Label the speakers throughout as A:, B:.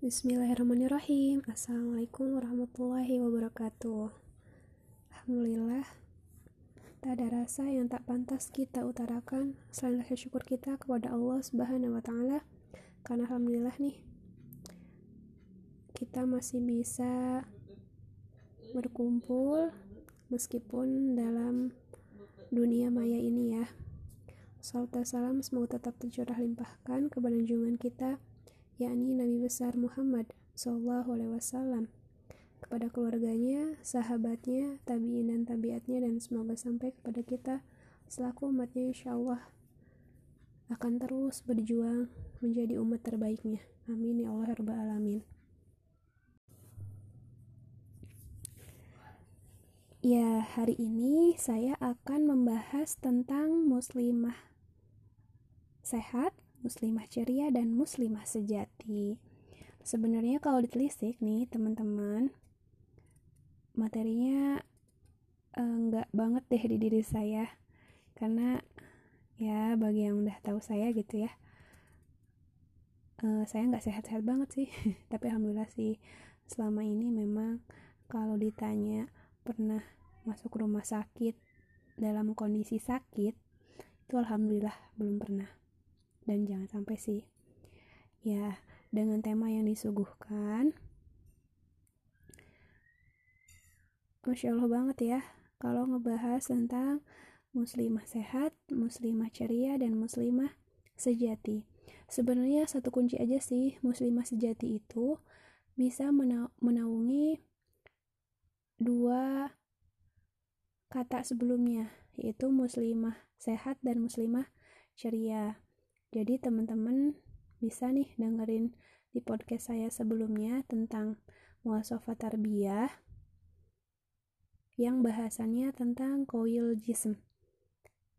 A: Bismillahirrahmanirrahim. Assalamualaikum warahmatullahi wabarakatuh. Alhamdulillah Tak ada rasa yang tak pantas kita utarakan Selain rasa syukur kita kepada Allah subhanahu wa Karena Alhamdulillah nih Kita masih bisa Berkumpul Meskipun dalam Dunia maya ini ya. Salam semoga tetap tercurah limpahkan kepada junjungan kita yakni Nabi besar Muhammad Shallallahu Alaihi Wasallam kepada keluarganya, sahabatnya, tabiin dan tabiatnya dan semoga sampai kepada kita selaku umatnya insya Allah akan terus berjuang menjadi umat terbaiknya. Amin ya Allah Rabbal Alamin. Ya, hari ini saya akan membahas tentang muslimah sehat muslimah ceria dan muslimah sejati. Sebenarnya kalau ditelisik nih teman-teman, materinya enggak eh, banget deh di diri saya. Karena ya bagi yang udah tahu saya gitu ya uh, saya nggak sehat-sehat banget sih. Tapi alhamdulillah sih selama ini memang kalau ditanya pernah masuk rumah sakit dalam kondisi sakit itu alhamdulillah belum pernah dan jangan sampai sih ya dengan tema yang disuguhkan Masya Allah banget ya kalau ngebahas tentang muslimah sehat, muslimah ceria, dan muslimah sejati. Sebenarnya satu kunci aja sih muslimah sejati itu bisa mena menaungi dua kata sebelumnya yaitu muslimah sehat dan muslimah ceria. Jadi teman-teman bisa nih dengerin di podcast saya sebelumnya tentang muasafah tarbiyah yang bahasannya tentang koil jism.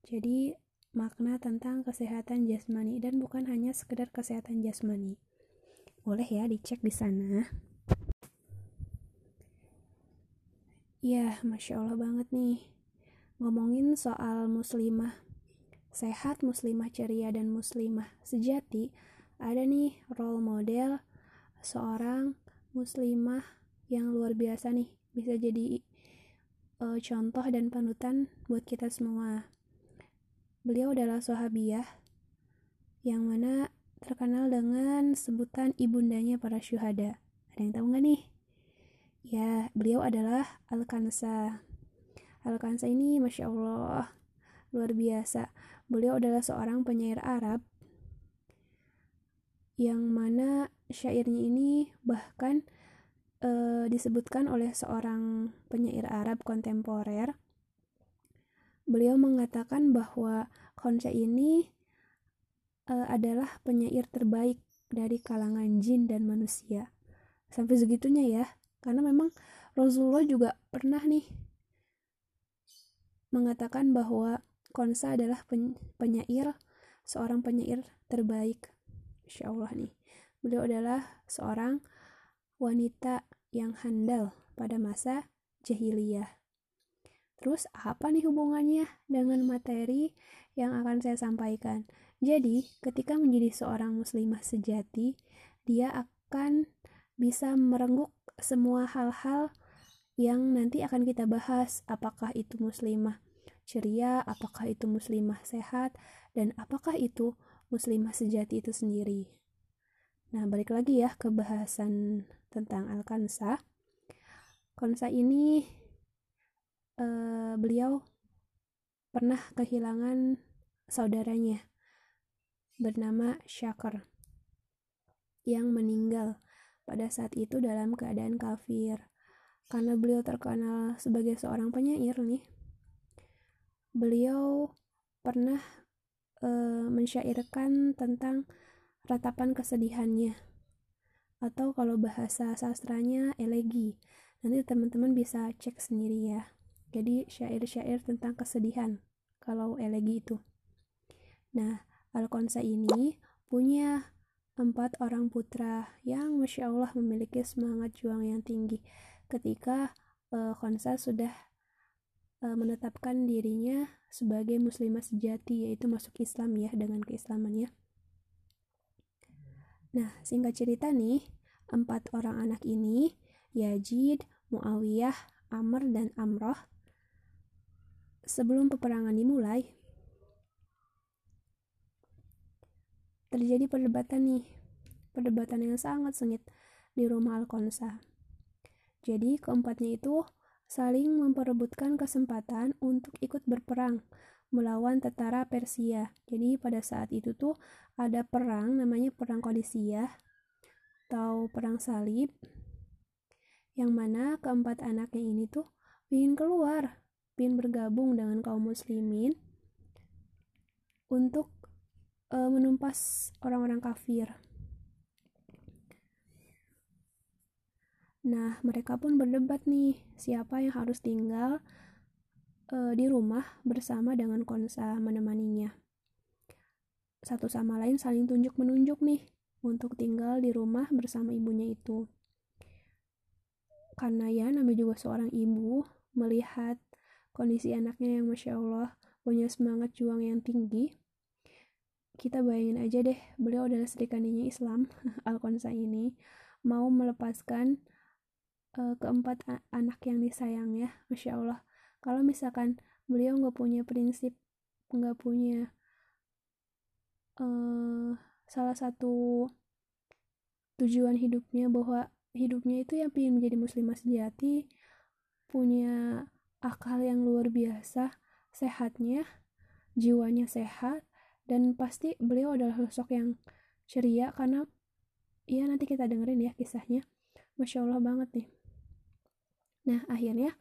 A: Jadi makna tentang kesehatan jasmani dan bukan hanya sekedar kesehatan jasmani. Boleh ya dicek di sana. Ya, masya Allah banget nih. Ngomongin soal muslimah sehat, muslimah ceria, dan muslimah sejati, ada nih role model seorang muslimah yang luar biasa nih, bisa jadi uh, contoh dan panutan buat kita semua. Beliau adalah sahabiah yang mana terkenal dengan sebutan ibundanya para syuhada. Ada yang tahu nggak nih? Ya, beliau adalah Al-Kansa. Al-Kansa ini Masya Allah luar biasa Beliau adalah seorang penyair Arab yang mana syairnya ini bahkan e, disebutkan oleh seorang penyair Arab kontemporer. Beliau mengatakan bahwa Khonsa ini e, adalah penyair terbaik dari kalangan jin dan manusia. Sampai segitunya ya, karena memang Rasulullah juga pernah nih mengatakan bahwa Konsa adalah penyair, seorang penyair terbaik. Insya Allah nih. Beliau adalah seorang wanita yang handal pada masa jahiliyah. Terus apa nih hubungannya dengan materi yang akan saya sampaikan? Jadi, ketika menjadi seorang muslimah sejati, dia akan bisa merengguk semua hal-hal yang nanti akan kita bahas, apakah itu muslimah ceria, apakah itu muslimah sehat, dan apakah itu muslimah sejati itu sendiri. Nah, balik lagi ya ke bahasan tentang Al-Kansa. Kansa ini uh, beliau pernah kehilangan saudaranya bernama Syakar yang meninggal pada saat itu dalam keadaan kafir. Karena beliau terkenal sebagai seorang penyair nih, beliau pernah e, mensyairkan tentang ratapan kesedihannya atau kalau bahasa sastranya elegi. Nanti teman-teman bisa cek sendiri ya. Jadi syair-syair tentang kesedihan kalau elegi itu. Nah Alkonsa ini punya empat orang putra yang masya Allah memiliki semangat juang yang tinggi. Ketika uh, Konsa sudah uh, menetapkan dirinya sebagai muslimah sejati yaitu masuk Islam ya dengan keislamannya. Nah, singkat cerita nih, Empat orang anak ini, Yazid, Muawiyah, Amr, dan Amroh, sebelum peperangan dimulai, terjadi perdebatan nih, perdebatan yang sangat sengit di rumah Al-Konsa. Jadi keempatnya itu saling memperebutkan kesempatan untuk ikut berperang melawan tentara Persia. Jadi pada saat itu tuh ada perang namanya perang Qadisiyah atau perang salib yang mana keempat anaknya ini tuh ingin keluar, ingin bergabung dengan kaum muslimin untuk uh, menumpas orang-orang kafir. Nah, mereka pun berdebat nih, siapa yang harus tinggal uh, di rumah bersama dengan Konsa menemaninya. Satu sama lain saling tunjuk-menunjuk nih untuk tinggal di rumah bersama ibunya itu. Karena ya namanya juga seorang ibu melihat kondisi anaknya yang Masya Allah punya semangat juang yang tinggi, kita bayangin aja deh, beliau adalah serikaninya Islam, Alkonsa ini, mau melepaskan uh, keempat anak yang disayang ya, Masya Allah. Kalau misalkan beliau nggak punya prinsip, nggak punya uh, salah satu tujuan hidupnya bahwa hidupnya itu yang ingin menjadi muslimah sejati, punya akal yang luar biasa, sehatnya, jiwanya sehat, dan pasti beliau adalah sosok yang ceria karena ya nanti kita dengerin ya kisahnya masya allah banget nih nah akhirnya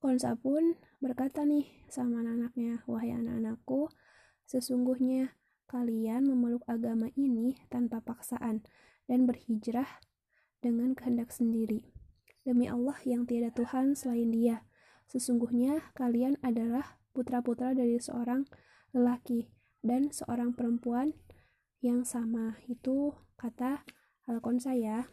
A: Konsa pun berkata nih sama anak-anaknya wahai anak-anakku sesungguhnya kalian memeluk agama ini tanpa paksaan dan berhijrah dengan kehendak sendiri. Demi Allah yang tiada Tuhan selain dia sesungguhnya kalian adalah putra-putra dari seorang lelaki dan seorang perempuan yang sama. Itu kata Alkon saya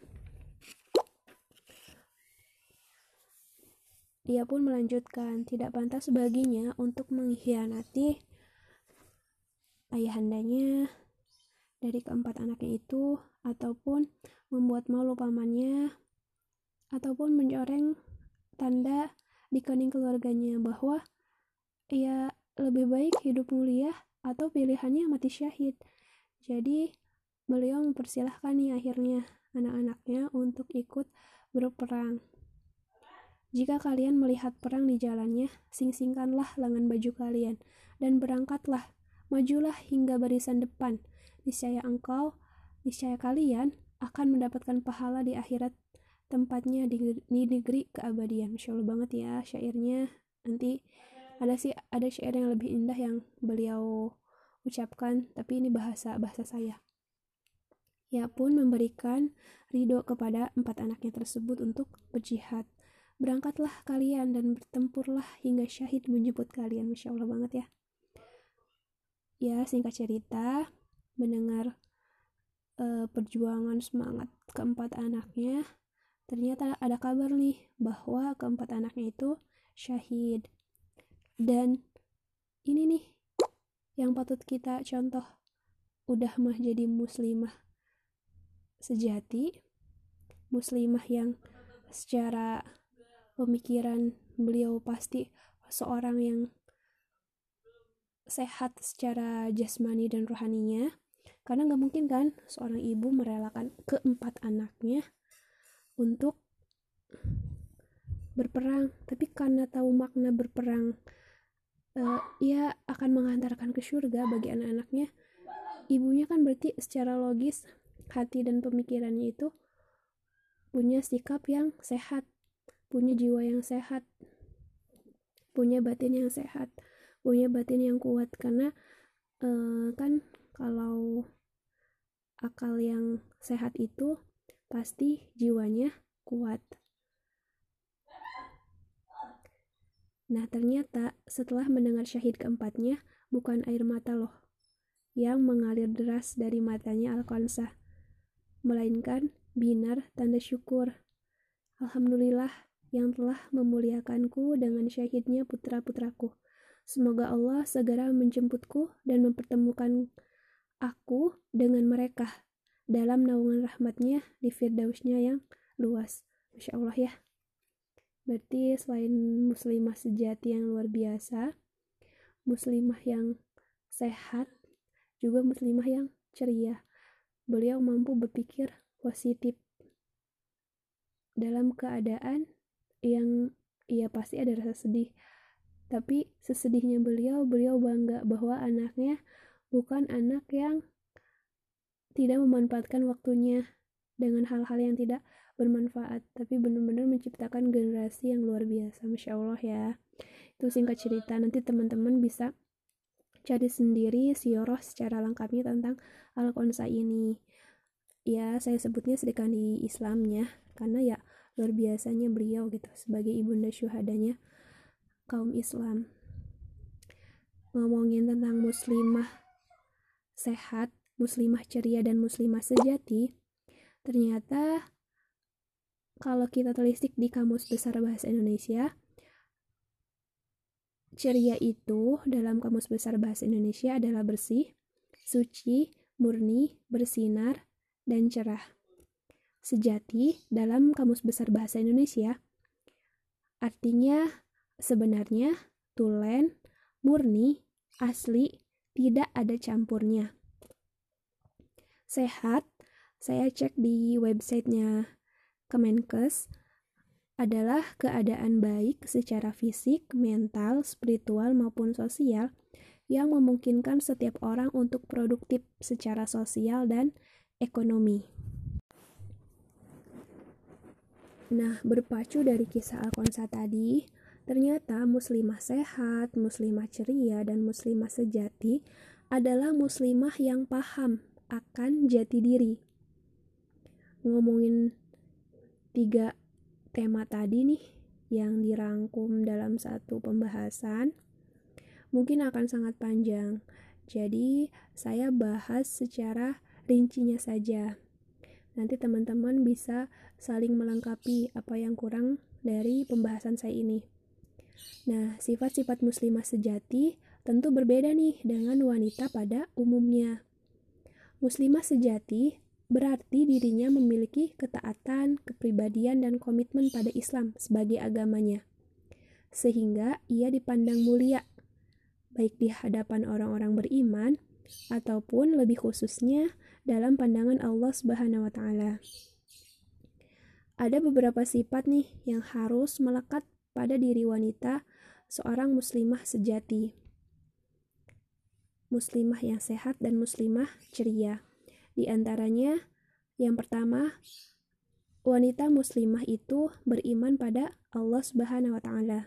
A: dia pun melanjutkan tidak pantas baginya untuk mengkhianati ayahandanya dari keempat anaknya itu ataupun membuat malu pamannya ataupun mencoreng tanda di kening keluarganya bahwa ia lebih baik hidup mulia atau pilihannya mati syahid. Jadi beliau mempersilahkan nih akhirnya anak-anaknya untuk ikut berperang. Jika kalian melihat perang di jalannya, sing-singkanlah lengan baju kalian dan berangkatlah, majulah hingga barisan depan. Niscaya engkau, niscaya kalian akan mendapatkan pahala di akhirat tempatnya di, di negeri keabadian. Masya Allah banget ya syairnya. Nanti ada sih ada syair yang lebih indah yang beliau ucapkan tapi ini bahasa bahasa saya ia pun memberikan ridho kepada empat anaknya tersebut untuk berjihad berangkatlah kalian dan bertempurlah hingga syahid menjemput kalian. Masya allah banget ya. Ya singkat cerita mendengar uh, perjuangan semangat keempat anaknya ternyata ada kabar nih bahwa keempat anaknya itu syahid. Dan ini nih yang patut kita contoh. Udah mah jadi muslimah sejati muslimah yang secara pemikiran beliau pasti seorang yang sehat secara jasmani dan rohaninya. Karena nggak mungkin kan seorang ibu merelakan keempat anaknya untuk berperang. Tapi karena tahu makna berperang uh, ia akan mengantarkan ke surga bagi anak-anaknya. Ibunya kan berarti secara logis hati dan pemikirannya itu punya sikap yang sehat punya jiwa yang sehat. Punya batin yang sehat. Punya batin yang kuat. Karena uh, kan kalau akal yang sehat itu pasti jiwanya kuat. Nah ternyata setelah mendengar syahid keempatnya, bukan air mata loh yang mengalir deras dari matanya Alkansa, melainkan binar tanda syukur. Alhamdulillah yang telah memuliakanku dengan syahidnya putra-putraku. Semoga Allah segera menjemputku dan mempertemukan aku dengan mereka dalam naungan rahmatnya di firdausnya yang luas. Masya Allah ya. Berarti selain muslimah sejati yang luar biasa, muslimah yang sehat, juga muslimah yang ceria. Beliau mampu berpikir positif dalam keadaan yang ia pasti ada rasa sedih. Tapi sesedihnya beliau, beliau bangga bahwa anaknya bukan anak yang tidak memanfaatkan waktunya dengan hal-hal yang tidak bermanfaat, tapi benar-benar menciptakan generasi yang luar biasa. Masya Allah ya. Itu singkat cerita, nanti teman-teman bisa cari sendiri sioroh secara lengkapnya tentang Al-Qonsa ini. Ya, saya sebutnya sedekah di Islamnya, karena ya luar biasanya beliau gitu sebagai ibunda syuhadanya kaum Islam. Ngomongin tentang muslimah sehat muslimah ceria dan muslimah sejati ternyata kalau kita telisik di kamus besar bahasa Indonesia ceria itu dalam kamus besar bahasa Indonesia adalah bersih suci murni bersinar dan cerah sejati dalam Kamus Besar Bahasa Indonesia artinya sebenarnya tulen, murni, asli, tidak ada campurnya. Sehat, saya cek di websitenya Kemenkes, adalah keadaan baik secara fisik, mental, spiritual, maupun sosial yang memungkinkan setiap orang untuk produktif secara sosial dan ekonomi. Nah, berpacu dari kisah Alkonsa tadi, ternyata muslimah sehat, muslimah ceria, dan muslimah sejati adalah muslimah yang paham akan jati diri. Ngomongin tiga tema tadi nih yang dirangkum dalam satu pembahasan, mungkin akan sangat panjang. Jadi, saya bahas secara rincinya saja. Nanti teman-teman bisa saling melengkapi apa yang kurang dari pembahasan saya ini. Nah, sifat-sifat muslimah sejati tentu berbeda nih dengan wanita pada umumnya. Muslimah sejati berarti dirinya memiliki ketaatan, kepribadian, dan komitmen pada Islam sebagai agamanya, sehingga ia dipandang mulia, baik di hadapan orang-orang beriman ataupun lebih khususnya dalam pandangan Allah Subhanahu wa taala. Ada beberapa sifat nih yang harus melekat pada diri wanita seorang muslimah sejati. Muslimah yang sehat dan muslimah ceria. Di antaranya yang pertama, wanita muslimah itu beriman pada Allah Subhanahu wa taala.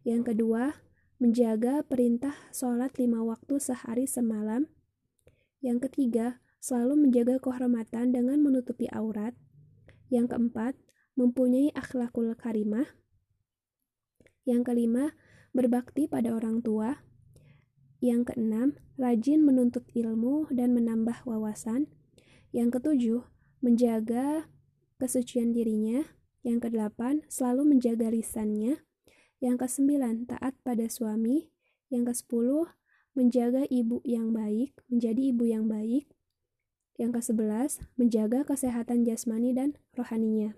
A: Yang kedua, menjaga perintah sholat lima waktu sehari semalam. Yang ketiga, selalu menjaga kehormatan dengan menutupi aurat. Yang keempat, mempunyai akhlakul karimah. Yang kelima, berbakti pada orang tua. Yang keenam, rajin menuntut ilmu dan menambah wawasan. Yang ketujuh, menjaga kesucian dirinya. Yang kedelapan, selalu menjaga lisannya. Yang kesembilan, taat pada suami. Yang kesepuluh, menjaga ibu yang baik, menjadi ibu yang baik. Yang ke-11, menjaga kesehatan jasmani dan rohaninya.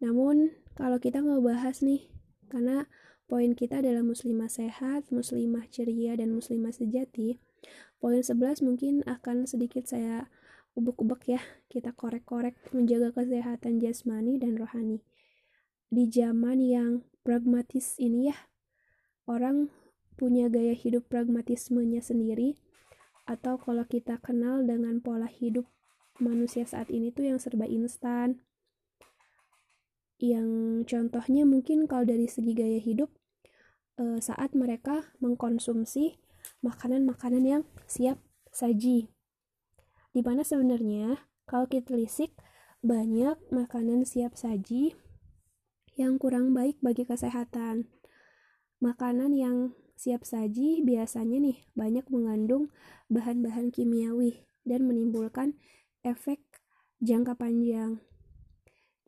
A: Namun, kalau kita ngebahas nih, karena poin kita adalah muslimah sehat, muslimah ceria, dan muslimah sejati, poin 11 mungkin akan sedikit saya ubek-ubek ya, kita korek-korek menjaga kesehatan jasmani dan rohani. Di zaman yang pragmatis ini ya, orang punya gaya hidup pragmatismenya sendiri, atau kalau kita kenal dengan pola hidup manusia saat ini tuh yang serba instan. Yang contohnya mungkin kalau dari segi gaya hidup eh, saat mereka mengkonsumsi makanan-makanan yang siap saji. Di mana sebenarnya kalau kita lisik banyak makanan siap saji yang kurang baik bagi kesehatan. Makanan yang siap saji biasanya nih banyak mengandung bahan-bahan kimiawi dan menimbulkan efek jangka panjang.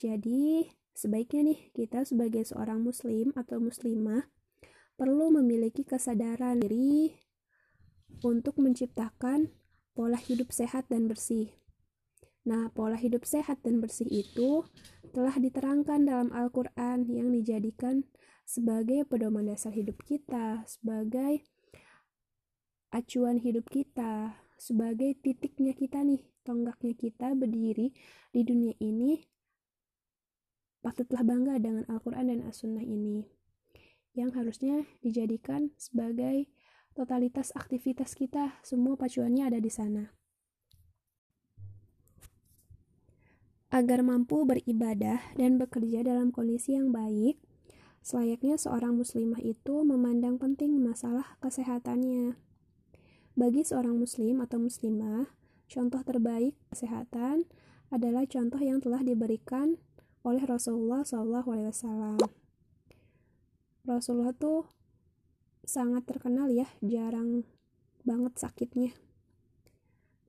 A: Jadi, sebaiknya nih kita sebagai seorang muslim atau muslimah perlu memiliki kesadaran diri untuk menciptakan pola hidup sehat dan bersih. Nah, pola hidup sehat dan bersih itu telah diterangkan dalam Al-Quran yang dijadikan sebagai pedoman dasar hidup kita, sebagai acuan hidup kita, sebagai titiknya kita nih, tonggaknya kita berdiri di dunia ini. Patutlah bangga dengan Al-Quran dan As-Sunnah ini, yang harusnya dijadikan sebagai totalitas aktivitas kita, semua pacuannya ada di sana. Agar mampu beribadah dan bekerja dalam kondisi yang baik, selayaknya seorang muslimah itu memandang penting masalah kesehatannya. Bagi seorang muslim atau muslimah, contoh terbaik kesehatan adalah contoh yang telah diberikan oleh Rasulullah SAW. Rasulullah tuh sangat terkenal ya, jarang banget sakitnya.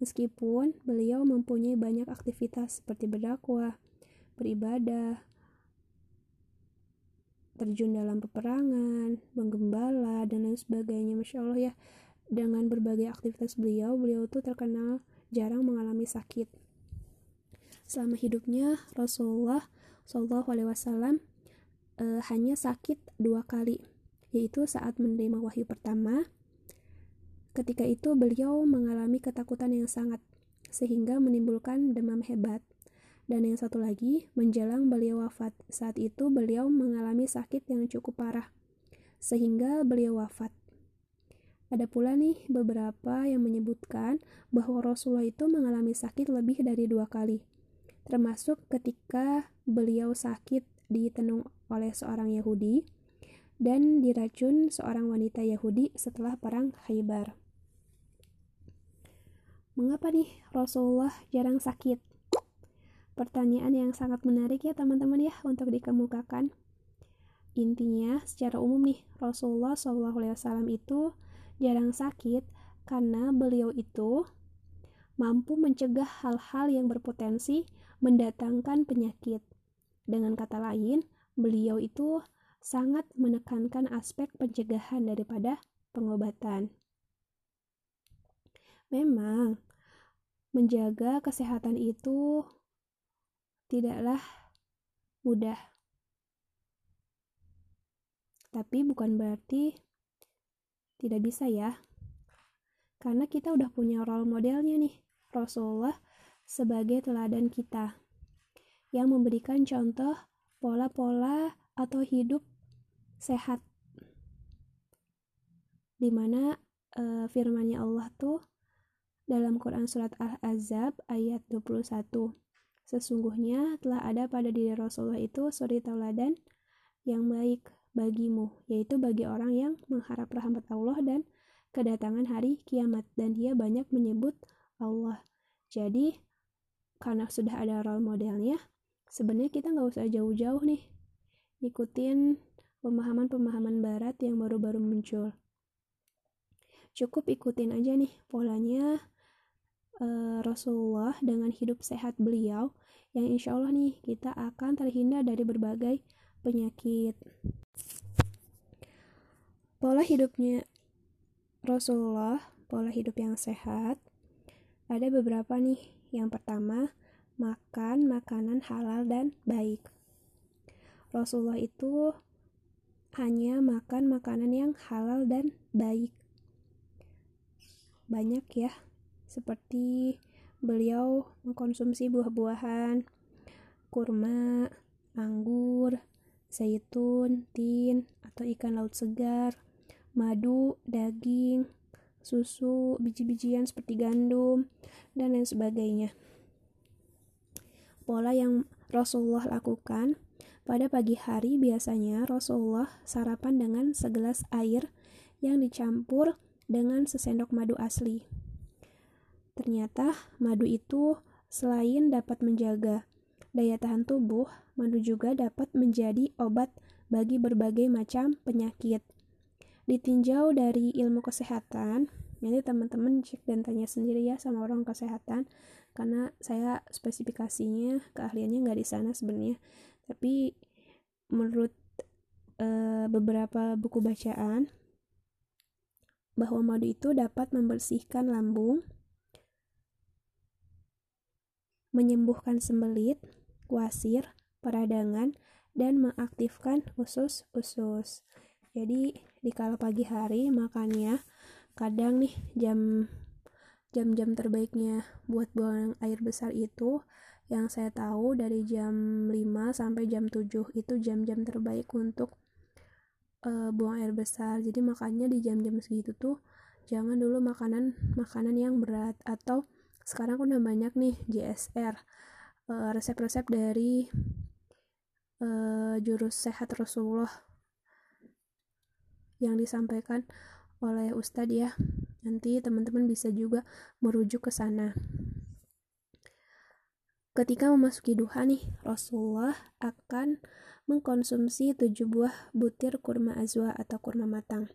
A: Meskipun beliau mempunyai banyak aktivitas seperti berdakwah, beribadah, terjun dalam peperangan, menggembala, dan lain sebagainya. Masya Allah ya, dengan berbagai aktivitas beliau, beliau tuh terkenal jarang mengalami sakit. Selama hidupnya, Rasulullah Shallallahu Alaihi Wasallam eh, hanya sakit dua kali yaitu saat menerima wahyu pertama. Ketika itu beliau mengalami ketakutan yang sangat, sehingga menimbulkan demam hebat. Dan yang satu lagi, menjelang beliau wafat. Saat itu beliau mengalami sakit yang cukup parah, sehingga beliau wafat. Ada pula nih beberapa yang menyebutkan bahwa Rasulullah itu mengalami sakit lebih dari dua kali, termasuk ketika beliau sakit ditenung oleh seorang Yahudi dan diracun seorang wanita Yahudi setelah perang Khaybar. Mengapa nih Rasulullah jarang sakit? Pertanyaan yang sangat menarik ya teman-teman ya untuk dikemukakan. Intinya secara umum nih Rasulullah SAW itu jarang sakit karena beliau itu mampu mencegah hal-hal yang berpotensi mendatangkan penyakit. Dengan kata lain, beliau itu sangat menekankan aspek pencegahan daripada pengobatan. Memang, menjaga kesehatan itu tidaklah mudah, tapi bukan berarti tidak bisa ya, karena kita udah punya role modelnya nih, Rasulullah sebagai teladan kita yang memberikan contoh pola-pola atau hidup sehat. Di mana uh, firmannya Allah tuh dalam Quran Surat Al-Azab ayat 21 Sesungguhnya telah ada pada diri Rasulullah itu suri tauladan yang baik bagimu, yaitu bagi orang yang mengharap rahmat Allah dan kedatangan hari kiamat dan dia banyak menyebut Allah. Jadi karena sudah ada role modelnya, sebenarnya kita nggak usah jauh-jauh nih ikutin pemahaman-pemahaman barat yang baru-baru muncul. Cukup ikutin aja nih polanya uh, Rasulullah dengan hidup sehat beliau yang insya Allah nih kita akan terhindar dari berbagai penyakit. Pola hidupnya Rasulullah, pola hidup yang sehat, ada beberapa nih. Yang pertama, makan makanan halal dan baik. Rasulullah itu hanya makan makanan yang halal dan baik. Banyak ya, seperti beliau mengkonsumsi buah-buahan, kurma, anggur, zaitun, tin, atau ikan laut segar, madu, daging, susu, biji-bijian seperti gandum, dan lain sebagainya. Pola yang Rasulullah lakukan pada pagi hari biasanya Rasulullah sarapan dengan segelas air yang dicampur dengan sesendok madu asli. Ternyata madu itu selain dapat menjaga daya tahan tubuh, madu juga dapat menjadi obat bagi berbagai macam penyakit. Ditinjau dari ilmu kesehatan, jadi teman-teman cek dan tanya sendiri ya sama orang kesehatan karena saya spesifikasinya keahliannya nggak di sana sebenarnya tapi menurut uh, beberapa buku bacaan bahwa madu itu dapat membersihkan lambung, menyembuhkan sembelit, wasir, peradangan, dan mengaktifkan usus-usus. Jadi di kala pagi hari makannya kadang nih jam jam-jam terbaiknya buat buang air besar itu yang saya tahu dari jam 5 sampai jam 7 itu jam-jam terbaik untuk uh, buang air besar. Jadi makanya di jam-jam segitu tuh jangan dulu makanan makanan yang berat atau sekarang udah banyak nih JSR uh, resep-resep dari uh, jurus sehat Rasulullah yang disampaikan oleh Ustadz ya. Nanti teman-teman bisa juga merujuk ke sana. Ketika memasuki duha nih Rasulullah akan mengkonsumsi tujuh buah butir kurma azwa atau kurma matang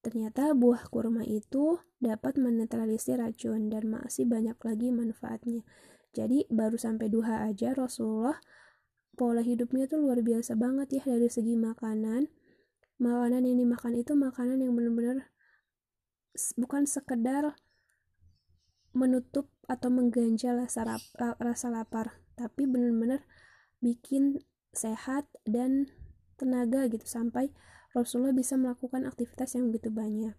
A: ternyata buah kurma itu dapat menetralisir racun dan masih banyak lagi manfaatnya. Jadi baru sampai duha aja Rasulullah pola hidupnya tuh luar biasa banget ya dari segi makanan. Makanan yang dimakan itu makanan yang benar-benar bukan sekedar menutup atau mengganjal rasa, rasa lapar tapi benar-benar bikin sehat dan tenaga gitu. Sampai Rasulullah bisa melakukan aktivitas yang begitu banyak.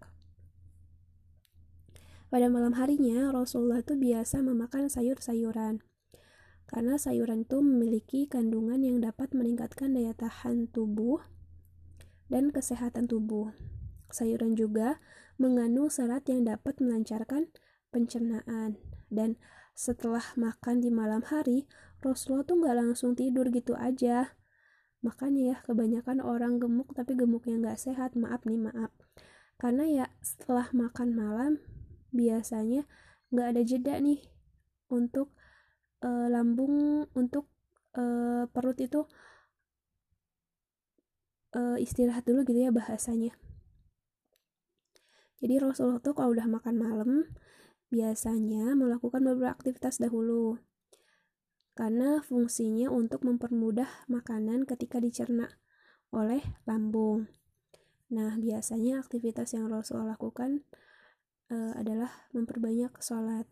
A: Pada malam harinya Rasulullah itu biasa memakan sayur-sayuran. Karena sayuran itu memiliki kandungan yang dapat meningkatkan daya tahan tubuh dan kesehatan tubuh. Sayuran juga mengandung serat yang dapat melancarkan pencernaan. Dan setelah makan di malam hari Rasulullah tuh nggak langsung tidur gitu aja makanya ya kebanyakan orang gemuk tapi gemuknya nggak sehat maaf nih maaf. Karena ya setelah makan malam biasanya nggak ada jeda nih untuk uh, lambung untuk uh, perut itu uh, istirahat dulu gitu ya bahasanya. Jadi Rasulullah tuh kalau udah makan malam biasanya melakukan beberapa aktivitas dahulu karena fungsinya untuk mempermudah makanan ketika dicerna oleh lambung. Nah, biasanya aktivitas yang Rasulullah lakukan uh, adalah memperbanyak sholat.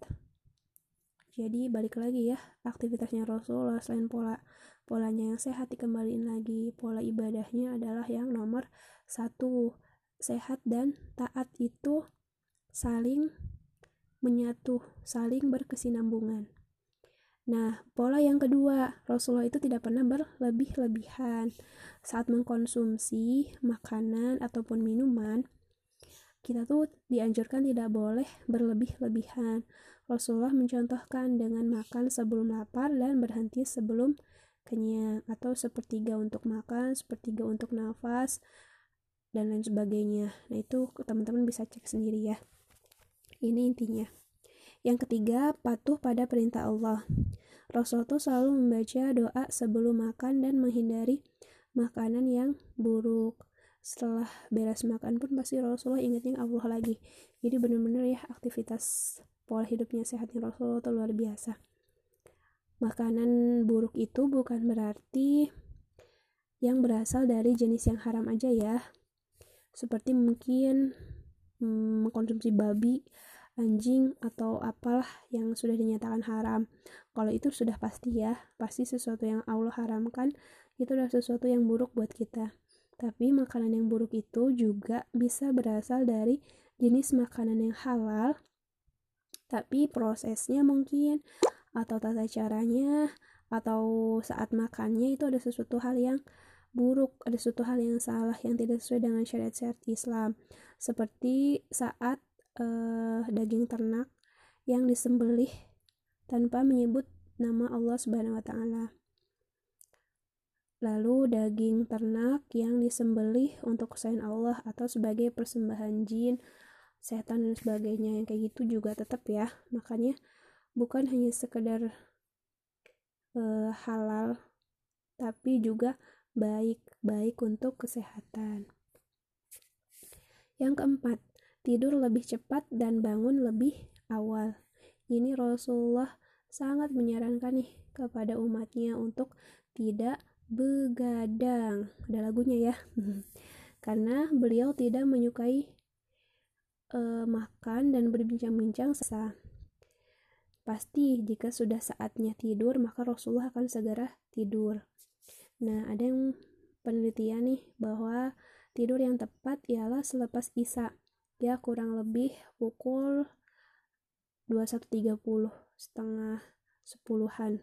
A: Jadi balik lagi ya aktivitasnya Rasulullah selain pola polanya yang sehat dikembaliin lagi pola ibadahnya adalah yang nomor satu sehat dan taat itu saling menyatu saling berkesinambungan Nah, pola yang kedua, Rasulullah itu tidak pernah berlebih-lebihan saat mengkonsumsi makanan ataupun minuman. Kita tuh dianjurkan tidak boleh berlebih-lebihan. Rasulullah mencontohkan dengan makan sebelum lapar dan berhenti sebelum kenyang atau sepertiga untuk makan, sepertiga untuk nafas dan lain sebagainya. Nah, itu teman-teman bisa cek sendiri ya. Ini intinya. Yang ketiga, patuh pada perintah Allah. Rasulullah selalu membaca doa sebelum makan dan menghindari makanan yang buruk. Setelah beres makan pun pasti Rasulullah ingetin Allah lagi. Jadi benar-benar ya aktivitas pola hidupnya sehatnya Rasulullah itu luar biasa makanan buruk itu bukan berarti yang berasal dari jenis yang haram aja ya seperti mungkin hmm, mengkonsumsi babi anjing atau apalah yang sudah dinyatakan haram kalau itu sudah pasti ya pasti sesuatu yang Allah haramkan itu adalah sesuatu yang buruk buat kita tapi makanan yang buruk itu juga bisa berasal dari jenis makanan yang halal tapi prosesnya mungkin atau tata caranya atau saat makannya itu ada sesuatu hal yang buruk, ada sesuatu hal yang salah yang tidak sesuai dengan syariat-syariat Islam. Seperti saat uh, daging ternak yang disembelih tanpa menyebut nama Allah Subhanahu wa taala. Lalu daging ternak yang disembelih untuk kesayangan Allah atau sebagai persembahan jin setan dan sebagainya yang kayak gitu juga tetap ya makanya bukan hanya sekedar uh, halal tapi juga baik baik untuk kesehatan yang keempat tidur lebih cepat dan bangun lebih awal ini Rasulullah sangat menyarankan nih kepada umatnya untuk tidak begadang ada lagunya ya karena beliau tidak menyukai uh, makan dan berbincang-bincang sesa. Pasti jika sudah saatnya tidur, maka Rasulullah akan segera tidur. Nah, ada yang penelitian nih bahwa tidur yang tepat ialah selepas Isya. Ya, kurang lebih pukul 21.30, setengah sepuluhan.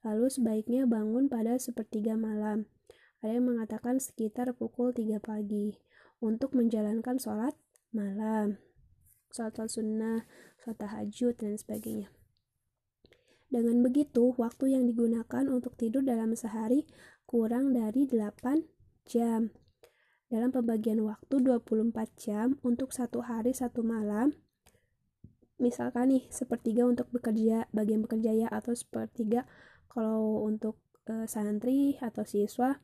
A: Lalu sebaiknya bangun pada sepertiga malam. Ada yang mengatakan sekitar pukul 3 pagi untuk menjalankan sholat malam sholat sunnah, sholat tahajud, dan sebagainya. Dengan begitu, waktu yang digunakan untuk tidur dalam sehari kurang dari 8 jam. Dalam pembagian waktu 24 jam untuk satu hari satu malam, misalkan nih sepertiga untuk bekerja, bagian bekerja ya, atau sepertiga kalau untuk e, santri atau siswa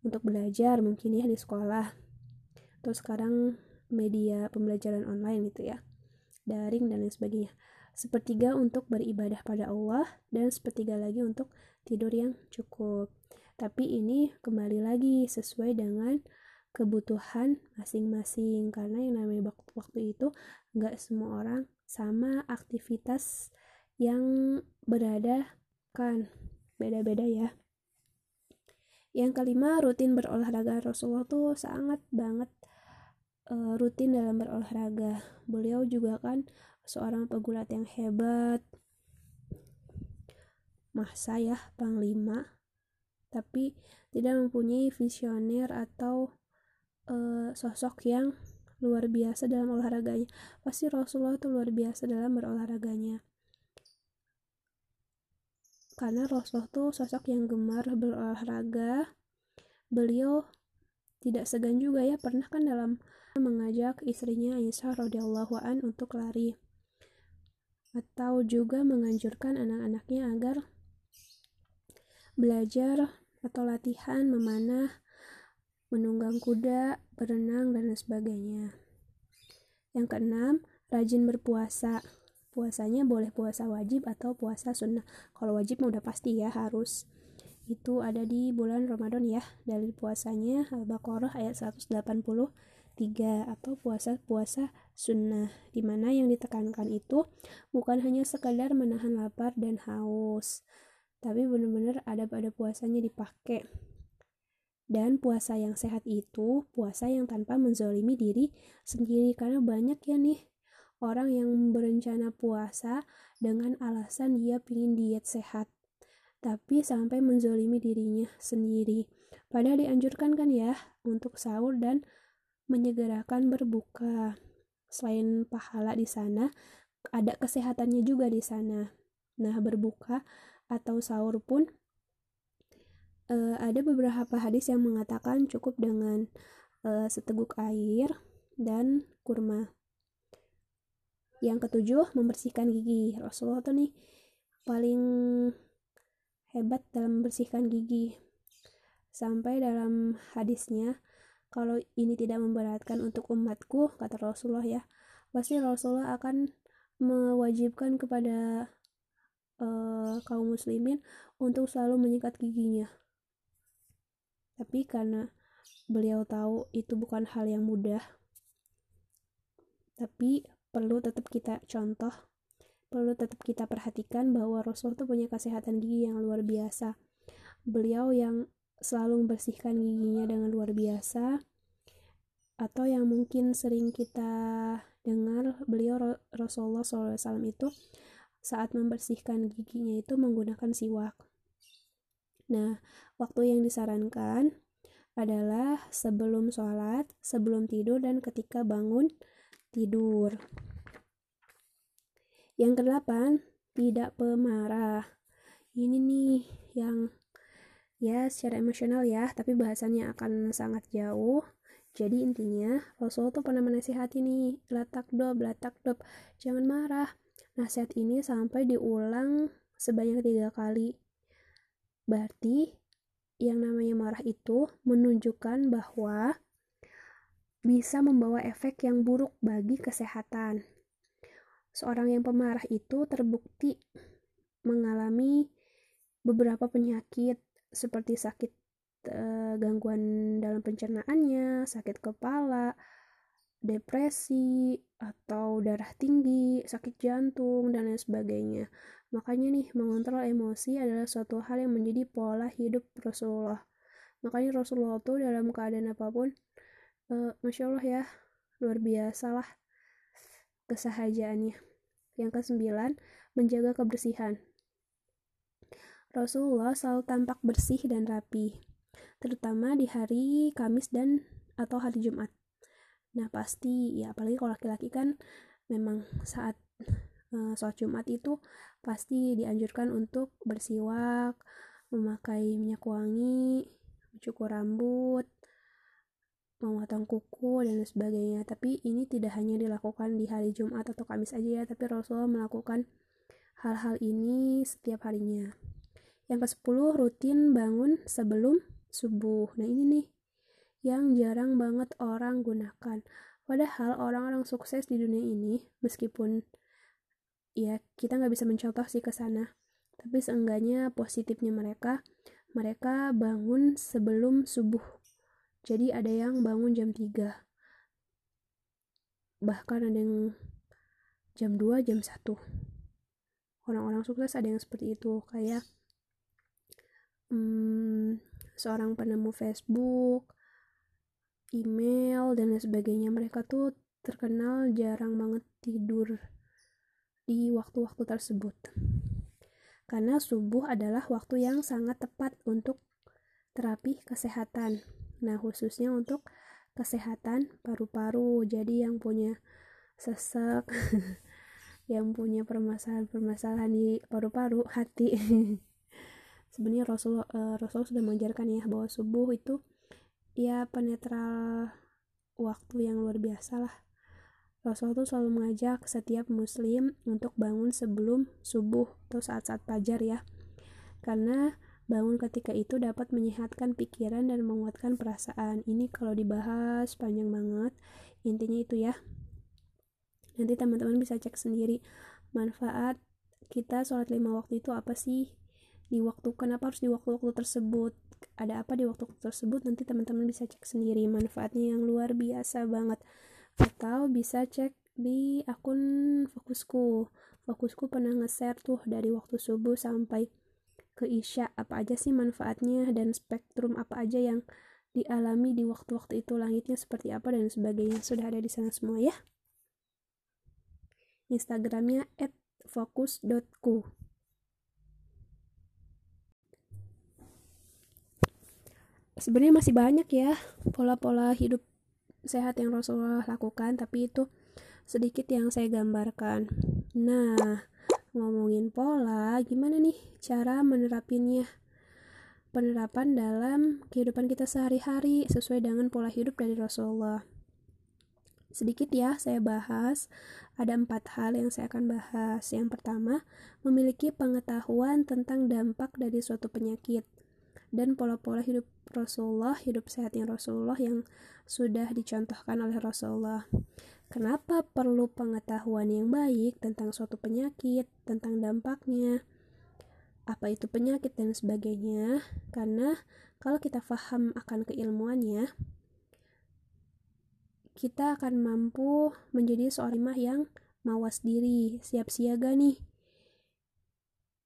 A: untuk belajar mungkin ya di sekolah. Terus sekarang media pembelajaran online gitu ya daring dan lain sebagainya sepertiga untuk beribadah pada Allah dan sepertiga lagi untuk tidur yang cukup tapi ini kembali lagi sesuai dengan kebutuhan masing-masing. Karena yang namanya waktu itu nggak semua orang sama aktivitas yang berada kan beda-beda ya. Yang kelima rutin berolahraga. Rasulullah tuh sangat banget uh, rutin dalam berolahraga. Beliau juga kan seorang pegulat yang hebat. Masa ya panglima, tapi tidak mempunyai visioner atau uh, sosok yang luar biasa dalam olahraganya. Pasti Rasulullah itu luar biasa dalam berolahraganya. Karena Rasulullah itu sosok yang gemar berolahraga. Beliau tidak segan juga ya pernah kan dalam mengajak istrinya Aisyah radhiyallahu an untuk lari atau juga menganjurkan anak-anaknya agar belajar atau latihan memanah, menunggang kuda, berenang, dan sebagainya. Yang keenam, rajin berpuasa. Puasanya boleh puasa wajib atau puasa sunnah. Kalau wajib udah pasti ya harus. Itu ada di bulan Ramadan ya. Dalil puasanya Al-Baqarah ayat 180 tiga atau puasa-puasa sunnah di mana yang ditekankan itu bukan hanya sekadar menahan lapar dan haus tapi benar-benar ada pada puasanya dipakai dan puasa yang sehat itu puasa yang tanpa menzolimi diri sendiri karena banyak ya nih orang yang berencana puasa dengan alasan dia ingin diet sehat tapi sampai menzolimi dirinya sendiri padahal dianjurkan kan ya untuk sahur dan menyegerakan berbuka. Selain pahala di sana, ada kesehatannya juga di sana. Nah, berbuka atau sahur pun uh, ada beberapa hadis yang mengatakan cukup dengan uh, seteguk air dan kurma. Yang ketujuh, membersihkan gigi. Rasulullah tuh nih paling hebat dalam membersihkan gigi. Sampai dalam hadisnya kalau ini tidak memberatkan untuk umatku kata Rasulullah ya pasti Rasulullah akan mewajibkan kepada uh, kaum muslimin untuk selalu menyikat giginya tapi karena beliau tahu itu bukan hal yang mudah tapi perlu tetap kita contoh perlu tetap kita perhatikan bahwa Rasul itu punya kesehatan gigi yang luar biasa beliau yang selalu membersihkan giginya dengan luar biasa atau yang mungkin sering kita dengar beliau Rasulullah SAW itu saat membersihkan giginya itu menggunakan siwak. Nah, waktu yang disarankan adalah sebelum sholat, sebelum tidur, dan ketika bangun tidur. Yang kedelapan, tidak pemarah. Ini nih yang ya secara emosional ya tapi bahasannya akan sangat jauh jadi intinya Rasul tuh pernah menasihati nih latak dob latak dob jangan marah nasihat ini sampai diulang sebanyak tiga kali berarti yang namanya marah itu menunjukkan bahwa bisa membawa efek yang buruk bagi kesehatan. Seorang yang pemarah itu terbukti mengalami beberapa penyakit seperti sakit e, gangguan dalam pencernaannya, sakit kepala, depresi atau darah tinggi, sakit jantung, dan lain sebagainya. Makanya nih, mengontrol emosi adalah suatu hal yang menjadi pola hidup Rasulullah. Makanya Rasulullah tuh dalam keadaan apa pun, uh, Masya Allah ya, luar biasa lah kesahajaannya. Yang kesembilan, menjaga kebersihan. Rasulullah selalu tampak bersih dan rapi, terutama di hari Kamis dan atau hari Jumat. Nah pasti ya apalagi kalau laki-laki kan memang saat uh, sholat Jumat itu pasti dianjurkan untuk bersiwak, memakai minyak wangi, mencukur rambut, memotong kuku dan sebagainya. Tapi ini tidak hanya dilakukan di hari Jumat atau Kamis aja ya, tapi Rasulullah melakukan hal-hal ini setiap harinya. Yang ke-10 rutin bangun sebelum subuh. Nah, ini nih yang jarang banget orang gunakan. Padahal orang-orang sukses di dunia ini, meskipun ya kita nggak bisa mencontoh sih ke sana, tapi seenggaknya positifnya mereka, mereka bangun sebelum subuh. Jadi ada yang bangun jam 3. Bahkan ada yang jam 2, jam 1. Orang-orang sukses ada yang seperti itu, kayak hmm, seorang penemu Facebook, email dan lain sebagainya. Mereka tuh terkenal jarang banget tidur di waktu-waktu tersebut. Karena subuh adalah waktu yang sangat tepat untuk terapi kesehatan. Nah, khususnya untuk kesehatan paru-paru. Jadi yang punya sesek, yang punya permasalahan-permasalahan di paru-paru, hati. sebenarnya Rasul uh, Rasul sudah mengajarkan ya bahwa subuh itu ya penetral waktu yang luar biasa lah. Rasul tuh selalu mengajak setiap muslim untuk bangun sebelum subuh atau saat-saat fajar ya. Karena bangun ketika itu dapat menyehatkan pikiran dan menguatkan perasaan. Ini kalau dibahas panjang banget intinya itu ya. Nanti teman-teman bisa cek sendiri manfaat kita sholat lima waktu itu apa sih di waktu kenapa harus di waktu-waktu tersebut? Ada apa di waktu tersebut? Nanti teman-teman bisa cek sendiri manfaatnya yang luar biasa banget. Atau bisa cek di akun fokusku. Fokusku pernah nge-share tuh dari waktu subuh sampai ke isya. Apa aja sih manfaatnya dan spektrum apa aja yang dialami di waktu-waktu itu? Langitnya seperti apa dan sebagainya. Sudah ada di sana semua ya. Instagramnya @fokus.ku sebenarnya masih banyak ya pola-pola hidup sehat yang Rasulullah lakukan tapi itu sedikit yang saya gambarkan. Nah ngomongin pola gimana nih cara menerapinya penerapan dalam kehidupan kita sehari-hari sesuai dengan pola hidup dari Rasulullah. Sedikit ya saya bahas ada empat hal yang saya akan bahas. Yang pertama memiliki pengetahuan tentang dampak dari suatu penyakit dan pola-pola hidup Rasulullah, hidup sehatnya Rasulullah yang sudah dicontohkan oleh Rasulullah. Kenapa perlu pengetahuan yang baik tentang suatu penyakit, tentang dampaknya, apa itu penyakit dan sebagainya? Karena kalau kita paham akan keilmuannya, kita akan mampu menjadi seorang imah yang mawas diri, siap siaga nih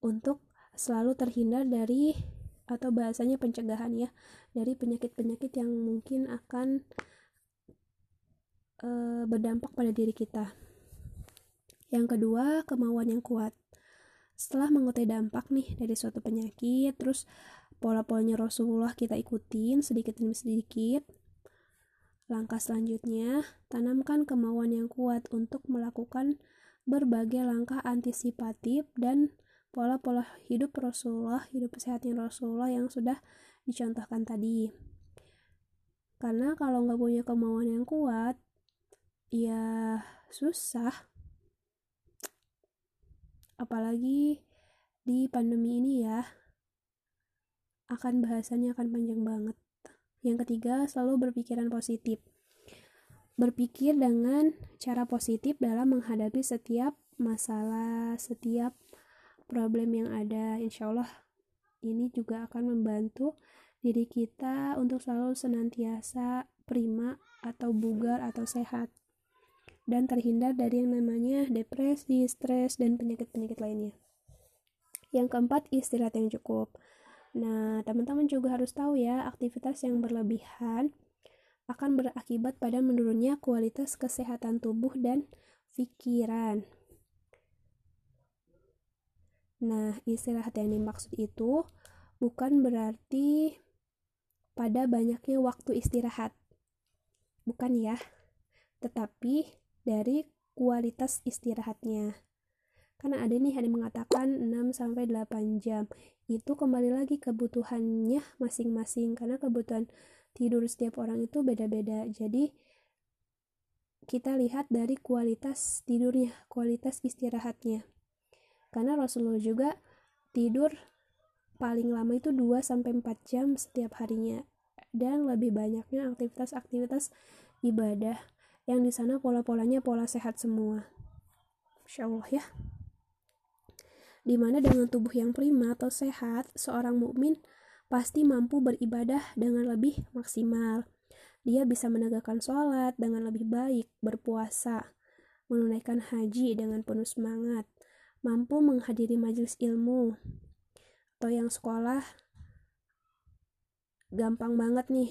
A: untuk selalu terhindar dari atau bahasanya pencegahan ya dari penyakit-penyakit yang mungkin akan e, berdampak pada diri kita. Yang kedua, kemauan yang kuat. Setelah mengetahui dampak nih dari suatu penyakit, terus pola-polanya Rasulullah kita ikutin sedikit demi sedikit. Langkah selanjutnya, tanamkan kemauan yang kuat untuk melakukan berbagai langkah antisipatif dan pola-pola hidup Rasulullah, hidup sehatnya Rasulullah yang sudah dicontohkan tadi. Karena kalau nggak punya kemauan yang kuat, ya susah. Apalagi di pandemi ini ya, akan bahasanya akan panjang banget. Yang ketiga, selalu berpikiran positif. Berpikir dengan cara positif dalam menghadapi setiap masalah, setiap problem yang ada insya Allah ini juga akan membantu diri kita untuk selalu senantiasa prima atau bugar atau sehat dan terhindar dari yang namanya depresi, stres, dan penyakit-penyakit lainnya. Yang keempat, istirahat yang cukup. Nah, teman-teman juga harus tahu ya, aktivitas yang berlebihan akan berakibat pada menurunnya kualitas kesehatan tubuh dan pikiran. Nah, istirahat yang dimaksud itu bukan berarti pada banyaknya waktu istirahat. Bukan ya, tetapi dari kualitas istirahatnya. Karena ada nih yang mengatakan 6 sampai 8 jam. Itu kembali lagi kebutuhannya masing-masing karena kebutuhan tidur setiap orang itu beda-beda. Jadi kita lihat dari kualitas tidurnya kualitas istirahatnya karena Rasulullah juga tidur paling lama itu 2 sampai 4 jam setiap harinya dan lebih banyaknya aktivitas-aktivitas ibadah yang di sana pola-polanya pola sehat semua. Insya Allah ya di mana dengan tubuh yang prima atau sehat, seorang mukmin pasti mampu beribadah dengan lebih maksimal. Dia bisa menegakkan sholat dengan lebih baik, berpuasa, menunaikan haji dengan penuh semangat, mampu menghadiri majelis ilmu, atau yang sekolah gampang banget nih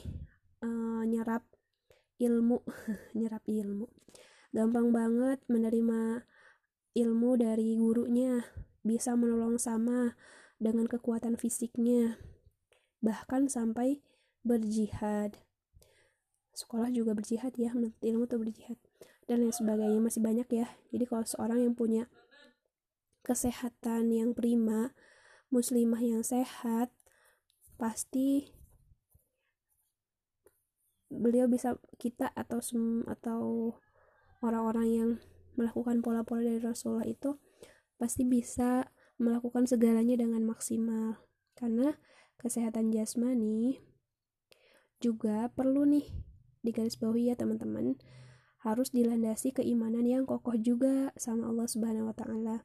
A: uh, nyerap ilmu, nyerap ilmu, gampang banget menerima ilmu dari gurunya, bisa menolong sama dengan kekuatan fisiknya, bahkan sampai berjihad. Sekolah juga berjihad ya, menuntut ilmu tuh berjihad dan lain sebagainya masih banyak ya. Jadi kalau seorang yang punya kesehatan yang prima, muslimah yang sehat, pasti beliau bisa kita atau atau orang-orang yang melakukan pola-pola dari Rasulullah itu pasti bisa melakukan segalanya dengan maksimal karena kesehatan jasmani juga perlu nih di garis bawah ya teman-teman harus dilandasi keimanan yang kokoh juga sama Allah Subhanahu wa taala.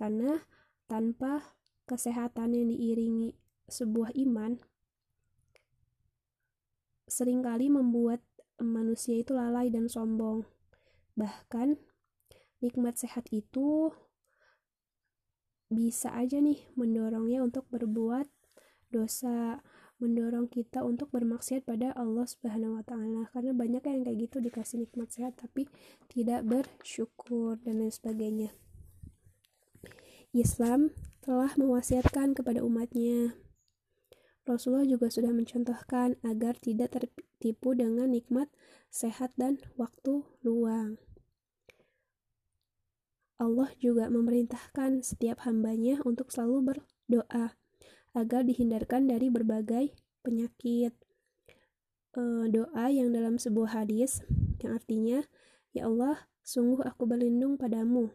A: Karena tanpa kesehatan yang diiringi sebuah iman sering kali membuat manusia itu lalai dan sombong. Bahkan nikmat sehat itu bisa aja nih mendorongnya untuk berbuat dosa, mendorong kita untuk bermaksiat pada Allah Subhanahu wa taala. Karena banyak yang kayak gitu dikasih nikmat sehat tapi tidak bersyukur dan lain sebagainya. Islam telah mewasiatkan kepada umatnya. Rasulullah juga sudah mencontohkan agar tidak tertipu dengan nikmat sehat dan waktu luang. Allah juga memerintahkan setiap hambanya untuk selalu berdoa agar dihindarkan dari berbagai penyakit. E, doa yang dalam sebuah hadis yang artinya, Ya Allah, sungguh aku berlindung padamu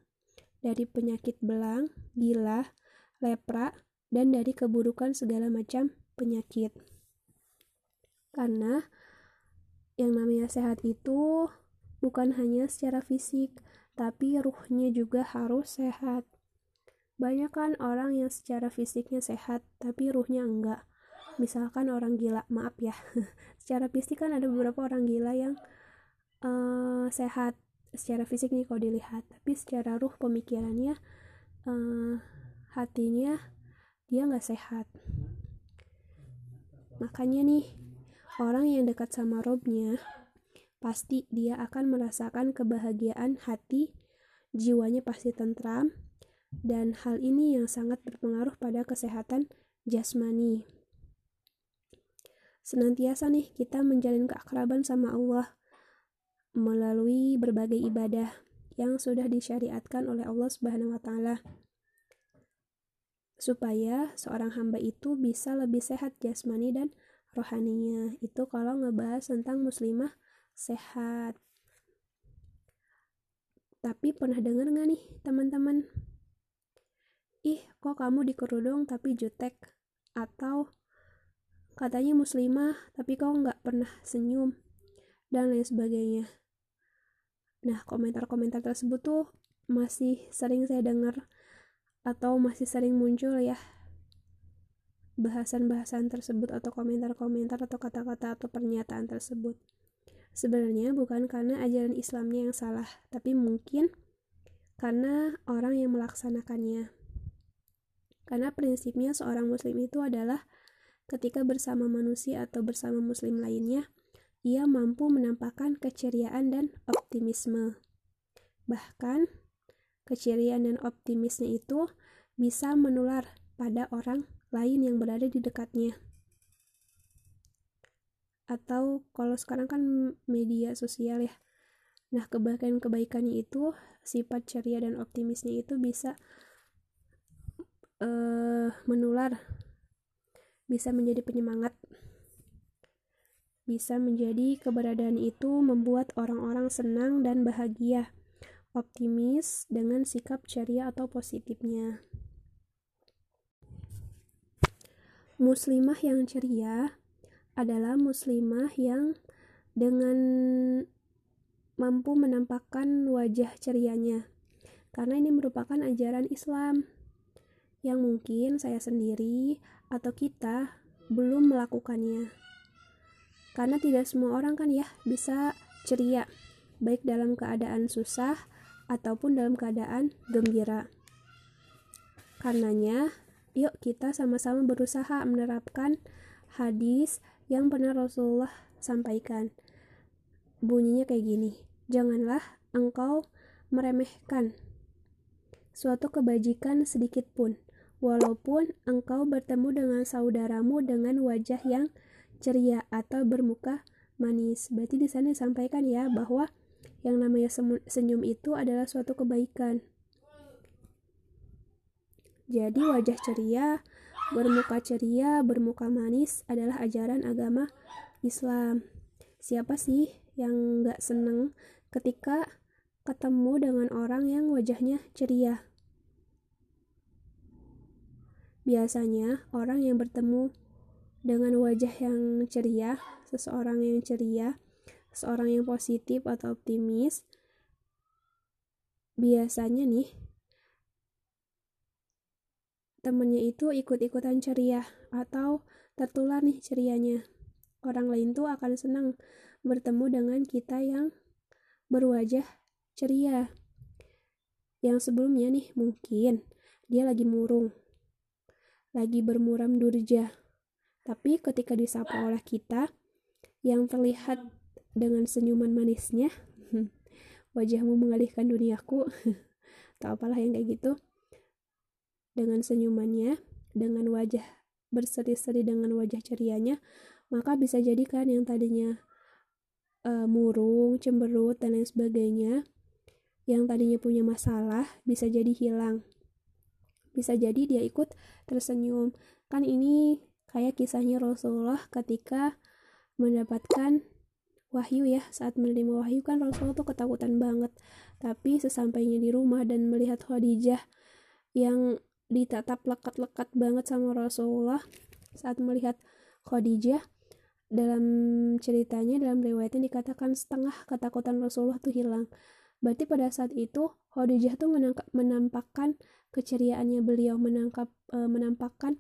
A: dari penyakit belang, gila, lepra, dan dari keburukan segala macam penyakit. Karena yang namanya sehat itu bukan hanya secara fisik, tapi ruhnya juga harus sehat. Banyak kan orang yang secara fisiknya sehat, tapi ruhnya enggak. Misalkan orang gila, maaf ya. secara fisik kan ada beberapa orang gila yang uh, sehat secara fisik nih kalau dilihat, tapi secara ruh pemikirannya, uh, hatinya dia nggak sehat. Makanya nih, orang yang dekat sama robnya pasti dia akan merasakan kebahagiaan hati, jiwanya pasti tentram, dan hal ini yang sangat berpengaruh pada kesehatan jasmani. Senantiasa nih kita menjalin keakraban sama Allah melalui berbagai ibadah yang sudah disyariatkan oleh Allah Subhanahu wa taala supaya seorang hamba itu bisa lebih sehat jasmani dan rohaninya. Itu kalau ngebahas tentang muslimah sehat. Tapi pernah dengar nggak nih teman-teman? Ih, kok kamu dikerudung tapi jutek? Atau katanya muslimah tapi kok nggak pernah senyum? Dan lain sebagainya. Nah, komentar-komentar tersebut tuh masih sering saya dengar atau masih sering muncul ya bahasan-bahasan tersebut atau komentar-komentar atau kata-kata atau pernyataan tersebut. Sebenarnya bukan karena ajaran Islamnya yang salah, tapi mungkin karena orang yang melaksanakannya. Karena prinsipnya seorang muslim itu adalah ketika bersama manusia atau bersama muslim lainnya, ia mampu menampakkan keceriaan dan optimisme. Bahkan, keceriaan dan optimisnya itu bisa menular pada orang lain yang berada di dekatnya. Atau kalau sekarang kan media sosial ya. Nah kebaikan-kebaikannya itu sifat ceria dan optimisnya itu bisa uh, menular bisa menjadi penyemangat bisa menjadi keberadaan itu membuat orang-orang senang dan bahagia optimis dengan sikap ceria atau positifnya. Muslimah yang ceria adalah muslimah yang dengan mampu menampakkan wajah cerianya karena ini merupakan ajaran Islam yang mungkin saya sendiri atau kita belum melakukannya karena tidak semua orang kan ya bisa ceria baik dalam keadaan susah ataupun dalam keadaan gembira karenanya yuk kita sama-sama berusaha menerapkan hadis yang pernah Rasulullah sampaikan. Bunyinya kayak gini, janganlah engkau meremehkan suatu kebajikan sedikit pun, walaupun engkau bertemu dengan saudaramu dengan wajah yang ceria atau bermuka manis. Berarti di sana disampaikan ya bahwa yang namanya senyum itu adalah suatu kebaikan. Jadi wajah ceria Bermuka ceria, bermuka manis adalah ajaran agama Islam. Siapa sih yang gak seneng ketika ketemu dengan orang yang wajahnya ceria? Biasanya orang yang bertemu dengan wajah yang ceria, seseorang yang ceria, seorang yang positif atau optimis, biasanya nih temennya itu ikut-ikutan ceria atau tertular nih cerianya. Orang lain tuh akan senang bertemu dengan kita yang berwajah ceria. Yang sebelumnya nih mungkin dia lagi murung, lagi bermuram durja. Tapi ketika disapa oleh kita yang terlihat dengan senyuman manisnya, wajahmu mengalihkan duniaku, tak apalah yang kayak gitu dengan senyumannya, dengan wajah berseri-seri dengan wajah cerianya, maka bisa jadi kan yang tadinya uh, murung, cemberut, dan lain sebagainya, yang tadinya punya masalah bisa jadi hilang. Bisa jadi dia ikut tersenyum. Kan ini kayak kisahnya Rasulullah ketika mendapatkan wahyu ya. Saat menerima wahyu kan Rasulullah tuh ketakutan banget. Tapi sesampainya di rumah dan melihat Khadijah yang ditatap lekat-lekat banget sama Rasulullah saat melihat Khadijah dalam ceritanya dalam riwayatnya dikatakan setengah ketakutan Rasulullah tuh hilang. Berarti pada saat itu Khadijah tuh menangkap, menampakkan keceriaannya beliau menangkap e, menampakkan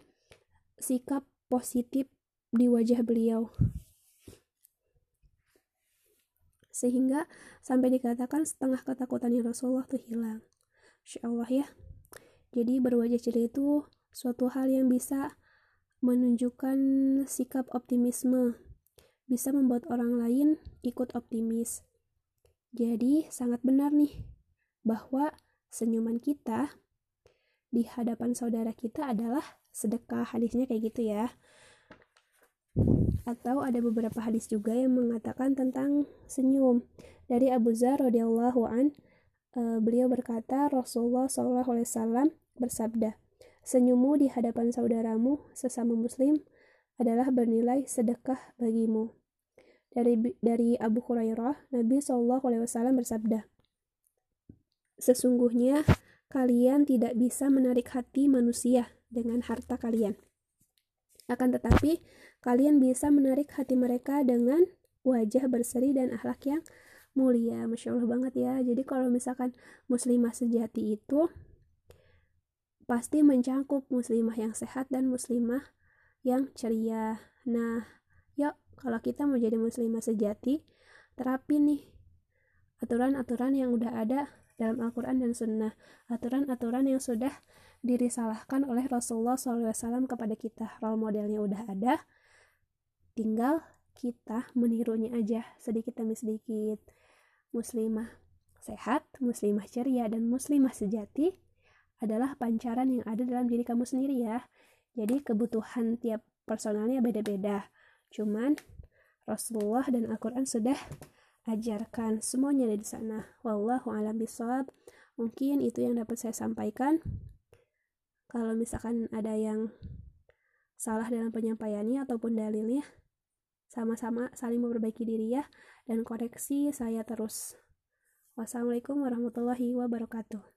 A: sikap positif di wajah beliau. Sehingga sampai dikatakan setengah ketakutannya Rasulullah tuh hilang. Insya Allah ya. Jadi berwajah ceria itu suatu hal yang bisa menunjukkan sikap optimisme, bisa membuat orang lain ikut optimis. Jadi sangat benar nih bahwa senyuman kita di hadapan saudara kita adalah sedekah. Hadisnya kayak gitu ya. Atau ada beberapa hadis juga yang mengatakan tentang senyum. Dari Abu Zar radhiyallahu an, uh, beliau berkata Rasulullah saw bersabda, Senyummu di hadapan saudaramu sesama muslim adalah bernilai sedekah bagimu. Dari dari Abu Hurairah, Nabi Shallallahu Alaihi Wasallam bersabda, Sesungguhnya kalian tidak bisa menarik hati manusia dengan harta kalian. Akan tetapi, kalian bisa menarik hati mereka dengan wajah berseri dan akhlak yang mulia. Masya Allah banget ya. Jadi kalau misalkan muslimah sejati itu pasti mencangkup muslimah yang sehat dan muslimah yang ceria. Nah, yuk kalau kita mau jadi muslimah sejati, terapin nih aturan-aturan yang udah ada dalam Al-Quran dan Sunnah aturan-aturan yang sudah dirisalahkan oleh Rasulullah SAW kepada kita role modelnya udah ada tinggal kita menirunya aja sedikit demi sedikit muslimah sehat, muslimah ceria, dan muslimah sejati adalah pancaran yang ada dalam diri kamu sendiri ya. Jadi kebutuhan tiap personalnya beda-beda. Cuman Rasulullah dan Al-Quran sudah ajarkan semuanya ada di sana. Wallahu a'lam bishawab. Mungkin itu yang dapat saya sampaikan. Kalau misalkan ada yang salah dalam penyampaiannya ataupun dalilnya, sama-sama saling memperbaiki diri ya dan koreksi saya terus. Wassalamualaikum warahmatullahi wabarakatuh.